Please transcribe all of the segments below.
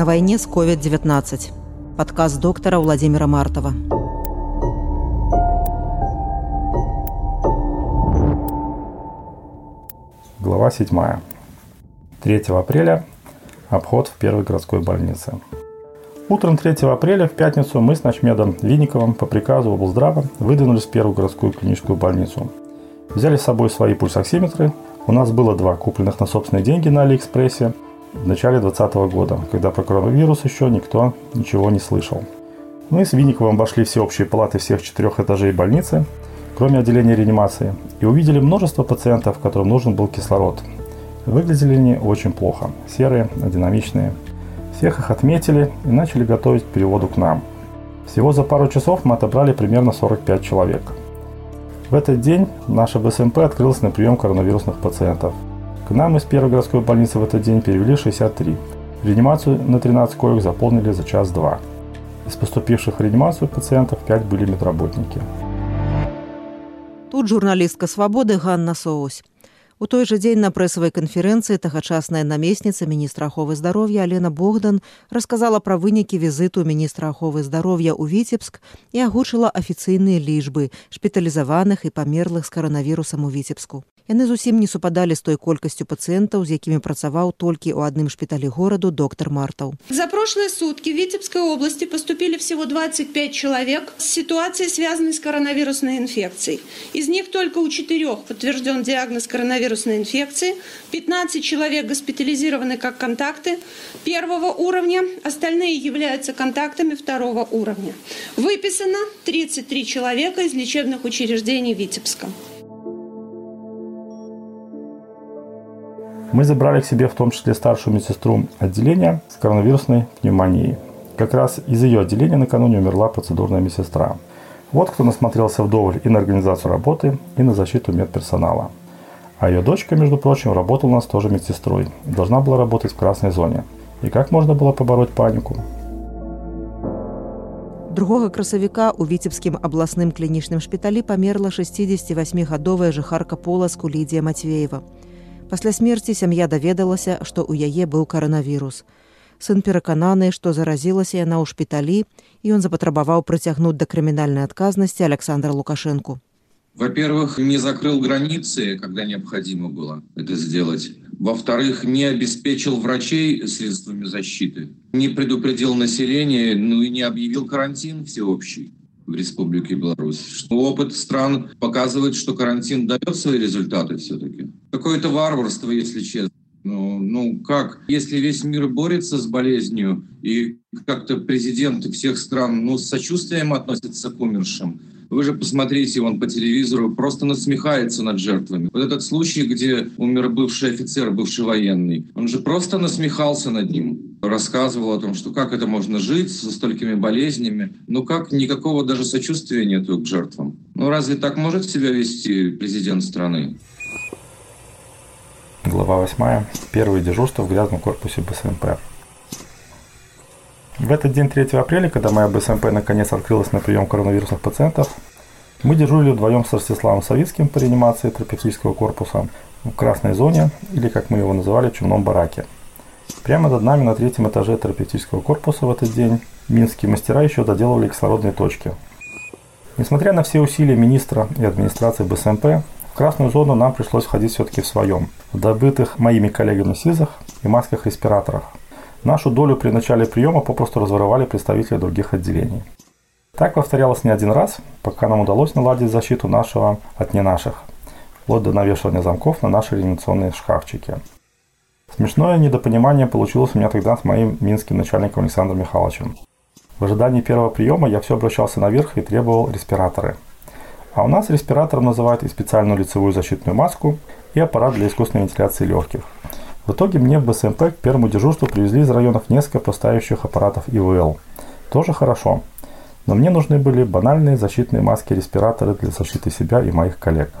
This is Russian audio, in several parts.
На войне с COVID-19. Подкаст доктора Владимира Мартова. Глава 7. 3 апреля. Обход в первой городской больнице. Утром 3 апреля в пятницу мы с Ночмедом Винниковым по приказу облздрава выдвинулись в первую городскую клиническую больницу. Взяли с собой свои пульсоксиметры. У нас было два, купленных на собственные деньги на Алиэкспрессе в начале 2020 года, когда про коронавирус еще никто ничего не слышал. Мы с Винниковым обошли все общие палаты всех четырех этажей больницы, кроме отделения реанимации, и увидели множество пациентов, которым нужен был кислород. Выглядели они очень плохо, серые, динамичные. Всех их отметили и начали готовить к переводу к нам. Всего за пару часов мы отобрали примерно 45 человек. В этот день наша БСМП открылась на прием коронавирусных пациентов. К нам из первой городской больницы в этот день перевели 63. Реанимацию на 13 коек заполнили за час-два. Из поступивших в реанимацию пациентов 5 были медработники. Тут журналістка свабоды Ганна Соось. У той жа дзень на прэсавай канферэнцыі тагачасная намесніца міністра аховы здароўя Алена Богдан расказала пра вынікі візіту міністра аховы здароўя ў віцебск і агучыла афіцыйныя лічбы шпіталізаваных і памерлых з каранавірусам у віцебску. Яны зусім не супадалі з той колькасцю пацыентаў, з якімі працаваў толькі ў адным шпіталі гораду доктор Мартаў. За прошлые сутки в Витебской области поступили всего 25 человек с ситуацией, связанной с коронавирусной инфекцией. Из них только у четырех подтвержден диагноз коронавирусной инфекции, 15 человек госпитализированы как контакты первого уровня, остальные являются контактами второго уровня. Выписано 33 человека из лечебных учреждений Витебска. Мы забрали к себе в том числе старшую медсестру отделения с коронавирусной пневмонией. Как раз из ее отделения накануне умерла процедурная медсестра. Вот кто насмотрелся вдоволь и на организацию работы, и на защиту медперсонала. А ее дочка, между прочим, работала у нас тоже медсестрой и должна была работать в красной зоне. И как можно было побороть панику? Другога красавіка ў віцебскім абласным клінічным шпіталі памерла 68гадовая жыхарка поласку Лідія Мацвеева. Пасля смерці сям'я даведалася, што ў яе быў каранавірус. Сын перакананы, што заразілася яна ў шпіталі, і ён запатрабаваў прыцягнуць да крымінальнай адказнасці Александра Лукашенко. Во-первых, не закрыл границы, когда необходимо было это сделать. Во-вторых, не обеспечил врачей средствами защиты, не предупредил население, ну и не объявил карантин всеобщий в Республике Беларусь. Что опыт стран показывает, что карантин дает свои результаты все-таки. Какое-то варварство, если честно. Ну, ну как? Если весь мир борется с болезнью, и как-то президенты всех стран ну, с сочувствием относятся к умершим, вы же посмотрите, он по телевизору просто насмехается над жертвами. Вот этот случай, где умер бывший офицер, бывший военный, он же просто насмехался над ним. Рассказывал о том, что как это можно жить со столькими болезнями. Ну как, никакого даже сочувствия нету к жертвам. Ну разве так может себя вести президент страны? Глава 8. Первое дежурство в грязном корпусе БСМП. В этот день, 3 апреля, когда моя БСМП наконец открылась на прием коронавирусных пациентов, мы дежурили вдвоем с Ростиславом Савицким по реанимации терапевтического корпуса в красной зоне, или, как мы его называли, чумном бараке. Прямо над нами на третьем этаже терапевтического корпуса в этот день минские мастера еще доделывали кислородные точки. Несмотря на все усилия министра и администрации БСМП, в красную зону нам пришлось входить все-таки в своем, в добытых моими коллегами СИЗах и масках-респираторах – Нашу долю при начале приема попросту разворовали представители других отделений. Так повторялось не один раз, пока нам удалось наладить защиту нашего от не наших, вплоть до навешивания замков на наши реанимационные шкафчики. Смешное недопонимание получилось у меня тогда с моим минским начальником Александром Михайловичем. В ожидании первого приема я все обращался наверх и требовал респираторы. А у нас респиратором называют и специальную лицевую защитную маску, и аппарат для искусственной вентиляции легких – в итоге мне в БСМП к первому дежурству привезли из районов несколько поставящих аппаратов ИВЛ. Тоже хорошо. Но мне нужны были банальные защитные маски респираторы для защиты себя и моих коллег.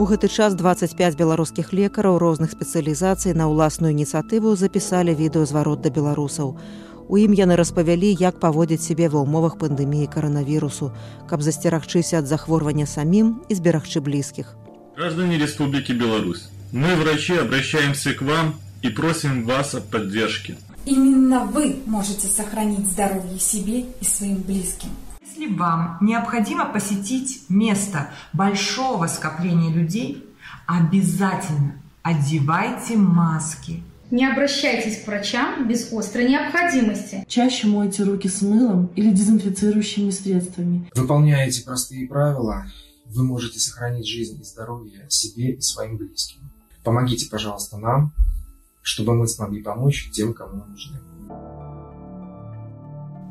У гэты час 25 беларускіх лекараў розных спецыялізацый на ўласную ініцыятыву запісалі відэазварот да беларусаў. У ім яны распавялі, як паводзіць сябе ва ўмовах пандэміі каранавірусу, каб засцерагчыся ад захворвання самім і зберагчы блізкіх. Граждане Республики Беларусь, мы, врачи, обращаемся к вам и просим вас о поддержке. Именно вы можете сохранить здоровье себе и своим близким. Если вам необходимо посетить место большого скопления людей, обязательно одевайте маски. не обращайтесь к врачам без острой необходимости. Чаще мойте руки с мылом или дезинфицирующими средствами. Выполняя эти простые правила, вы можете сохранить жизнь и здоровье себе и своим близким. Помогите, пожалуйста, нам, чтобы мы смогли помочь тем, кому нужны.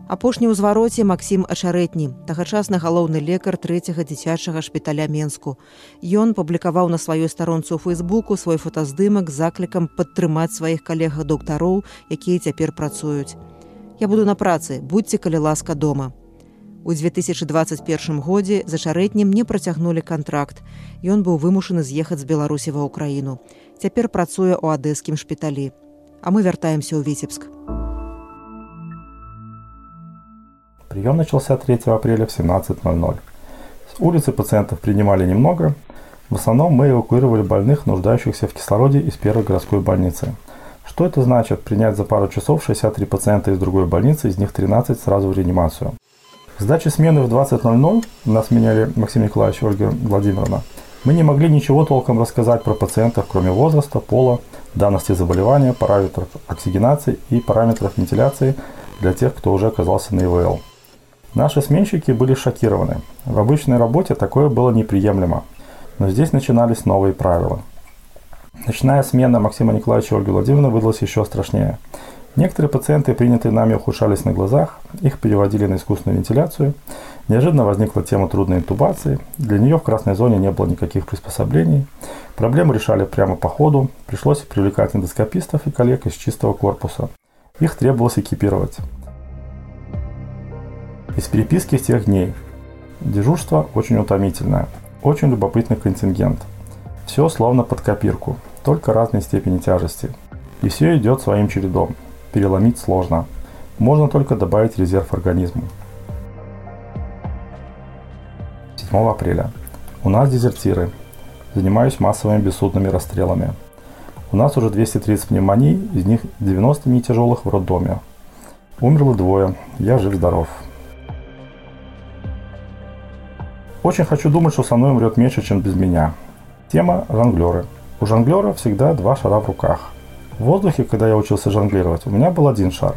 Апошні ўзвароце Масім ачарэтні тагачасны галоўны лекар трэцяга дзіцячага шпіталя менску. Ён публікаваў на сваёй старонцы ў фейсбуку свой фотаздымак з заклікам падтрымаць сваіх калегах доктароў якія цяпер працуюць. Я буду на працы будьце калі ласка дома у 2021 годзе за чарэтнім не працягнулі кантракт. Ён быў вымушаны з'ехаць з беларусі ва ўкраіну цяпер працуе ў адэскім шпіталі. А мы вяртаемся ў віцебск Прием начался 3 апреля в 17.00. С улицы пациентов принимали немного. В основном мы эвакуировали больных, нуждающихся в кислороде из первой городской больницы. Что это значит? Принять за пару часов 63 пациента из другой больницы, из них 13 сразу в реанимацию. К сдаче смены в 20.00 нас меняли Максим Николаевич и Ольга Владимировна. Мы не могли ничего толком рассказать про пациентов, кроме возраста, пола, данности заболевания, параметров оксигенации и параметров вентиляции для тех, кто уже оказался на ИВЛ. Наши сменщики были шокированы. В обычной работе такое было неприемлемо. Но здесь начинались новые правила. Начиная смена Максима Николаевича Ольги Владимировны выдалось еще страшнее. Некоторые пациенты, принятые нами, ухудшались на глазах, их переводили на искусственную вентиляцию. Неожиданно возникла тема трудной интубации. Для нее в красной зоне не было никаких приспособлений. Проблему решали прямо по ходу. Пришлось привлекать эндоскопистов и коллег из чистого корпуса. Их требовалось экипировать из переписки тех дней. Дежурство очень утомительное, очень любопытный контингент. Все словно под копирку, только разной степени тяжести. И все идет своим чередом. Переломить сложно. Можно только добавить резерв организму. 7 апреля. У нас дезертиры. Занимаюсь массовыми бессудными расстрелами. У нас уже 230 пневмоний, из них 90 не тяжелых в роддоме. Умерло двое, я жив-здоров. Очень хочу думать, что со мной умрет меньше, чем без меня. Тема – жонглеры. У жонглера всегда два шара в руках. В воздухе, когда я учился жонглировать, у меня был один шар.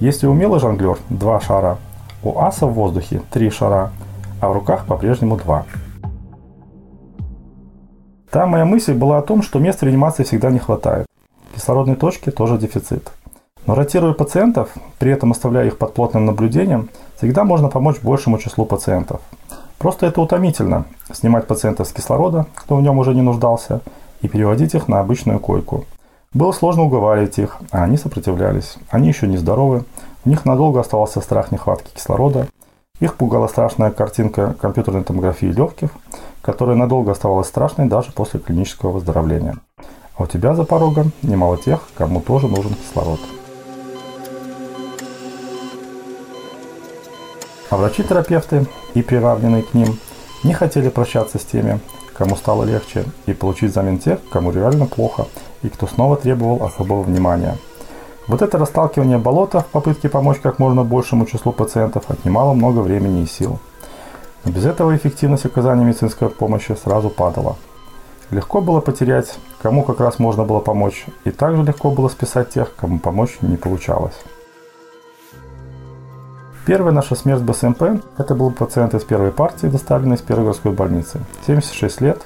Если умелый жонглер – два шара. У аса в воздухе – три шара, а в руках по-прежнему два. Та моя мысль была о том, что мест в реанимации всегда не хватает. Кислородной точки тоже дефицит. Но ротируя пациентов, при этом оставляя их под плотным наблюдением, всегда можно помочь большему числу пациентов – Просто это утомительно – снимать пациентов с кислорода, кто в нем уже не нуждался, и переводить их на обычную койку. Было сложно уговаривать их, а они сопротивлялись. Они еще не здоровы, у них надолго оставался страх нехватки кислорода. Их пугала страшная картинка компьютерной томографии легких, которая надолго оставалась страшной даже после клинического выздоровления. А у тебя за порогом немало тех, кому тоже нужен кислород. А врачи-терапевты и приравненные к ним не хотели прощаться с теми, кому стало легче, и получить взамен тех, кому реально плохо, и кто снова требовал особого внимания. Вот это расталкивание болота в попытке помочь как можно большему числу пациентов отнимало много времени и сил. Но без этого эффективность оказания медицинской помощи сразу падала. Легко было потерять, кому как раз можно было помочь, и также легко было списать тех, кому помочь не получалось. Первая наша смерть БСМП – это был пациент из первой партии, доставленный из первой городской больницы. 76 лет.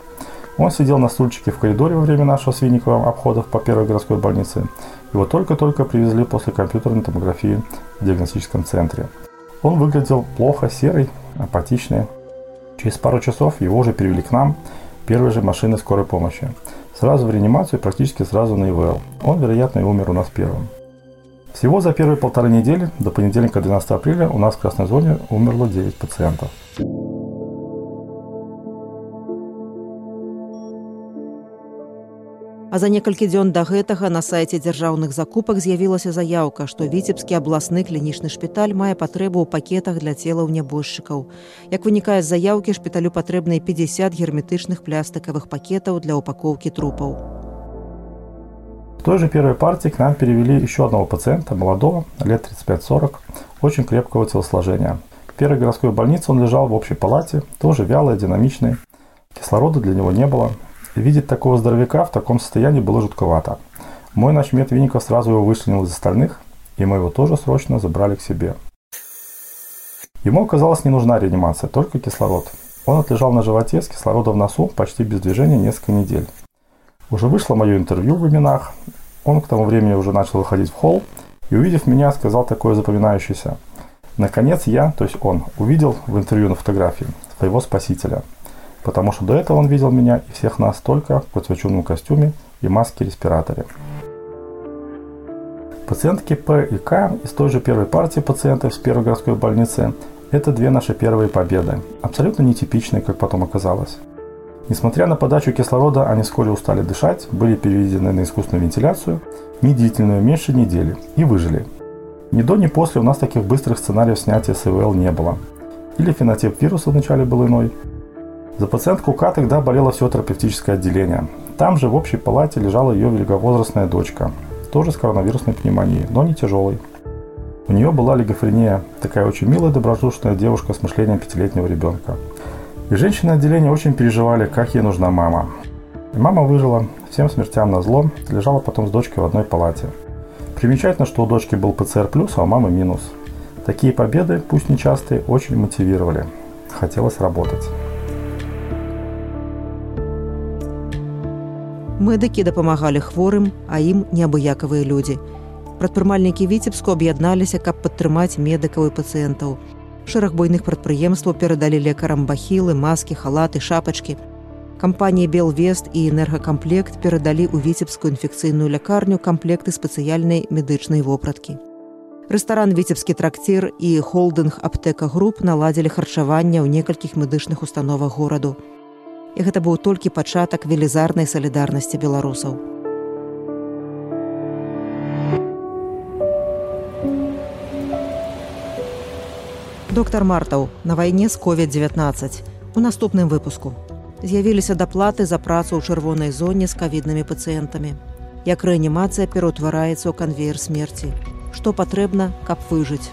Он сидел на стульчике в коридоре во время нашего с обходов по первой городской больнице. Его только-только привезли после компьютерной томографии в диагностическом центре. Он выглядел плохо, серый, апатичный. Через пару часов его уже перевели к нам, первой же машины скорой помощи. Сразу в реанимацию, практически сразу на ИВЛ. Он, вероятно, и умер у нас первым. Всего за первые полторы недели, до понедельника 12 апреля, у нас в красной зоне умерло 9 пациентов. А за некалькі дзён да гэтага на сайце дзяржаўных закупак з'явілася заяўка, што віцебскі абласны клінічны шпіталь мае патрэбу ў пакетах для целаў нябожчыкаў. Як вынікае з заяўкі шпіталю патрэбныя 50 герметычных плястыкавых пакетаў для упакоўкі трупаў. Той же первой партии к нам перевели еще одного пациента, молодого, лет 35-40, очень крепкого телосложения. В первой городской больнице он лежал в общей палате, тоже вялый, динамичный. Кислорода для него не было, Видеть такого здоровяка в таком состоянии было жутковато. Мой начмет Винников сразу его вычленил из остальных, и мы его тоже срочно забрали к себе. Ему оказалось не нужна реанимация, только кислород. Он отлежал на животе с кислородом в носу почти без движения несколько недель. Уже вышло мое интервью в именах. Он к тому времени уже начал выходить в холл и, увидев меня, сказал такое запоминающееся. Наконец я, то есть он, увидел в интервью на фотографии своего спасителя – потому что до этого он видел меня и всех нас только в подсвеченном костюме и маске-респираторе. Пациентки П и К из той же первой партии пациентов с первой городской больницы – это две наши первые победы, абсолютно нетипичные, как потом оказалось. Несмотря на подачу кислорода, они вскоре устали дышать, были переведены на искусственную вентиляцию, недлительную, меньше недели, и выжили. Ни до, ни после у нас таких быстрых сценариев снятия СВЛ не было. Или фенотип вируса вначале был иной, за пациентку К тогда болело все терапевтическое отделение. Там же в общей палате лежала ее великовозрастная дочка, тоже с коронавирусной пневмонией, но не тяжелой. У нее была лигофрения, такая очень милая добродушная девушка с мышлением пятилетнего ребенка. И женщины отделения очень переживали, как ей нужна мама. И мама выжила, всем смертям на зло, лежала потом с дочкой в одной палате. Примечательно, что у дочки был ПЦР плюс, а у мамы минус. Такие победы, пусть нечастые, очень мотивировали. Хотелось работать. Медыкі дапамагалі хворым, а ім неабыякавыя людзі. Прадпрымальнікі віцебску аб'ядналіся, каб падтрымаць медыкаў і пацыентаў. Шэраг буйных прадпрыемстваў перадалі лекарам бахілы, маскі, халаты, шапачкі. Кампаніі Белвест і энергакамплект перадалі ў віцебскую інфекцыйную лякарню камплекты спецыяльнай медычнай вопраткі. Рэстаран віцебскі тракцір і холдынг аптэка груп наладзілі харчаванне ў некалькіх медычных установах гораду і гэта быў толькі пачатак велізарнай салідарнасці беларусаў. Доктор Мартаў на вайне з COVID-19 у наступным выпуску з'явіліся даплаты за працу ў чырвонай зоне з кавіднымі пацыентамі. Як рэанімацыя пераўтвараецца ў канвеер смерці, што патрэбна, каб выжыць.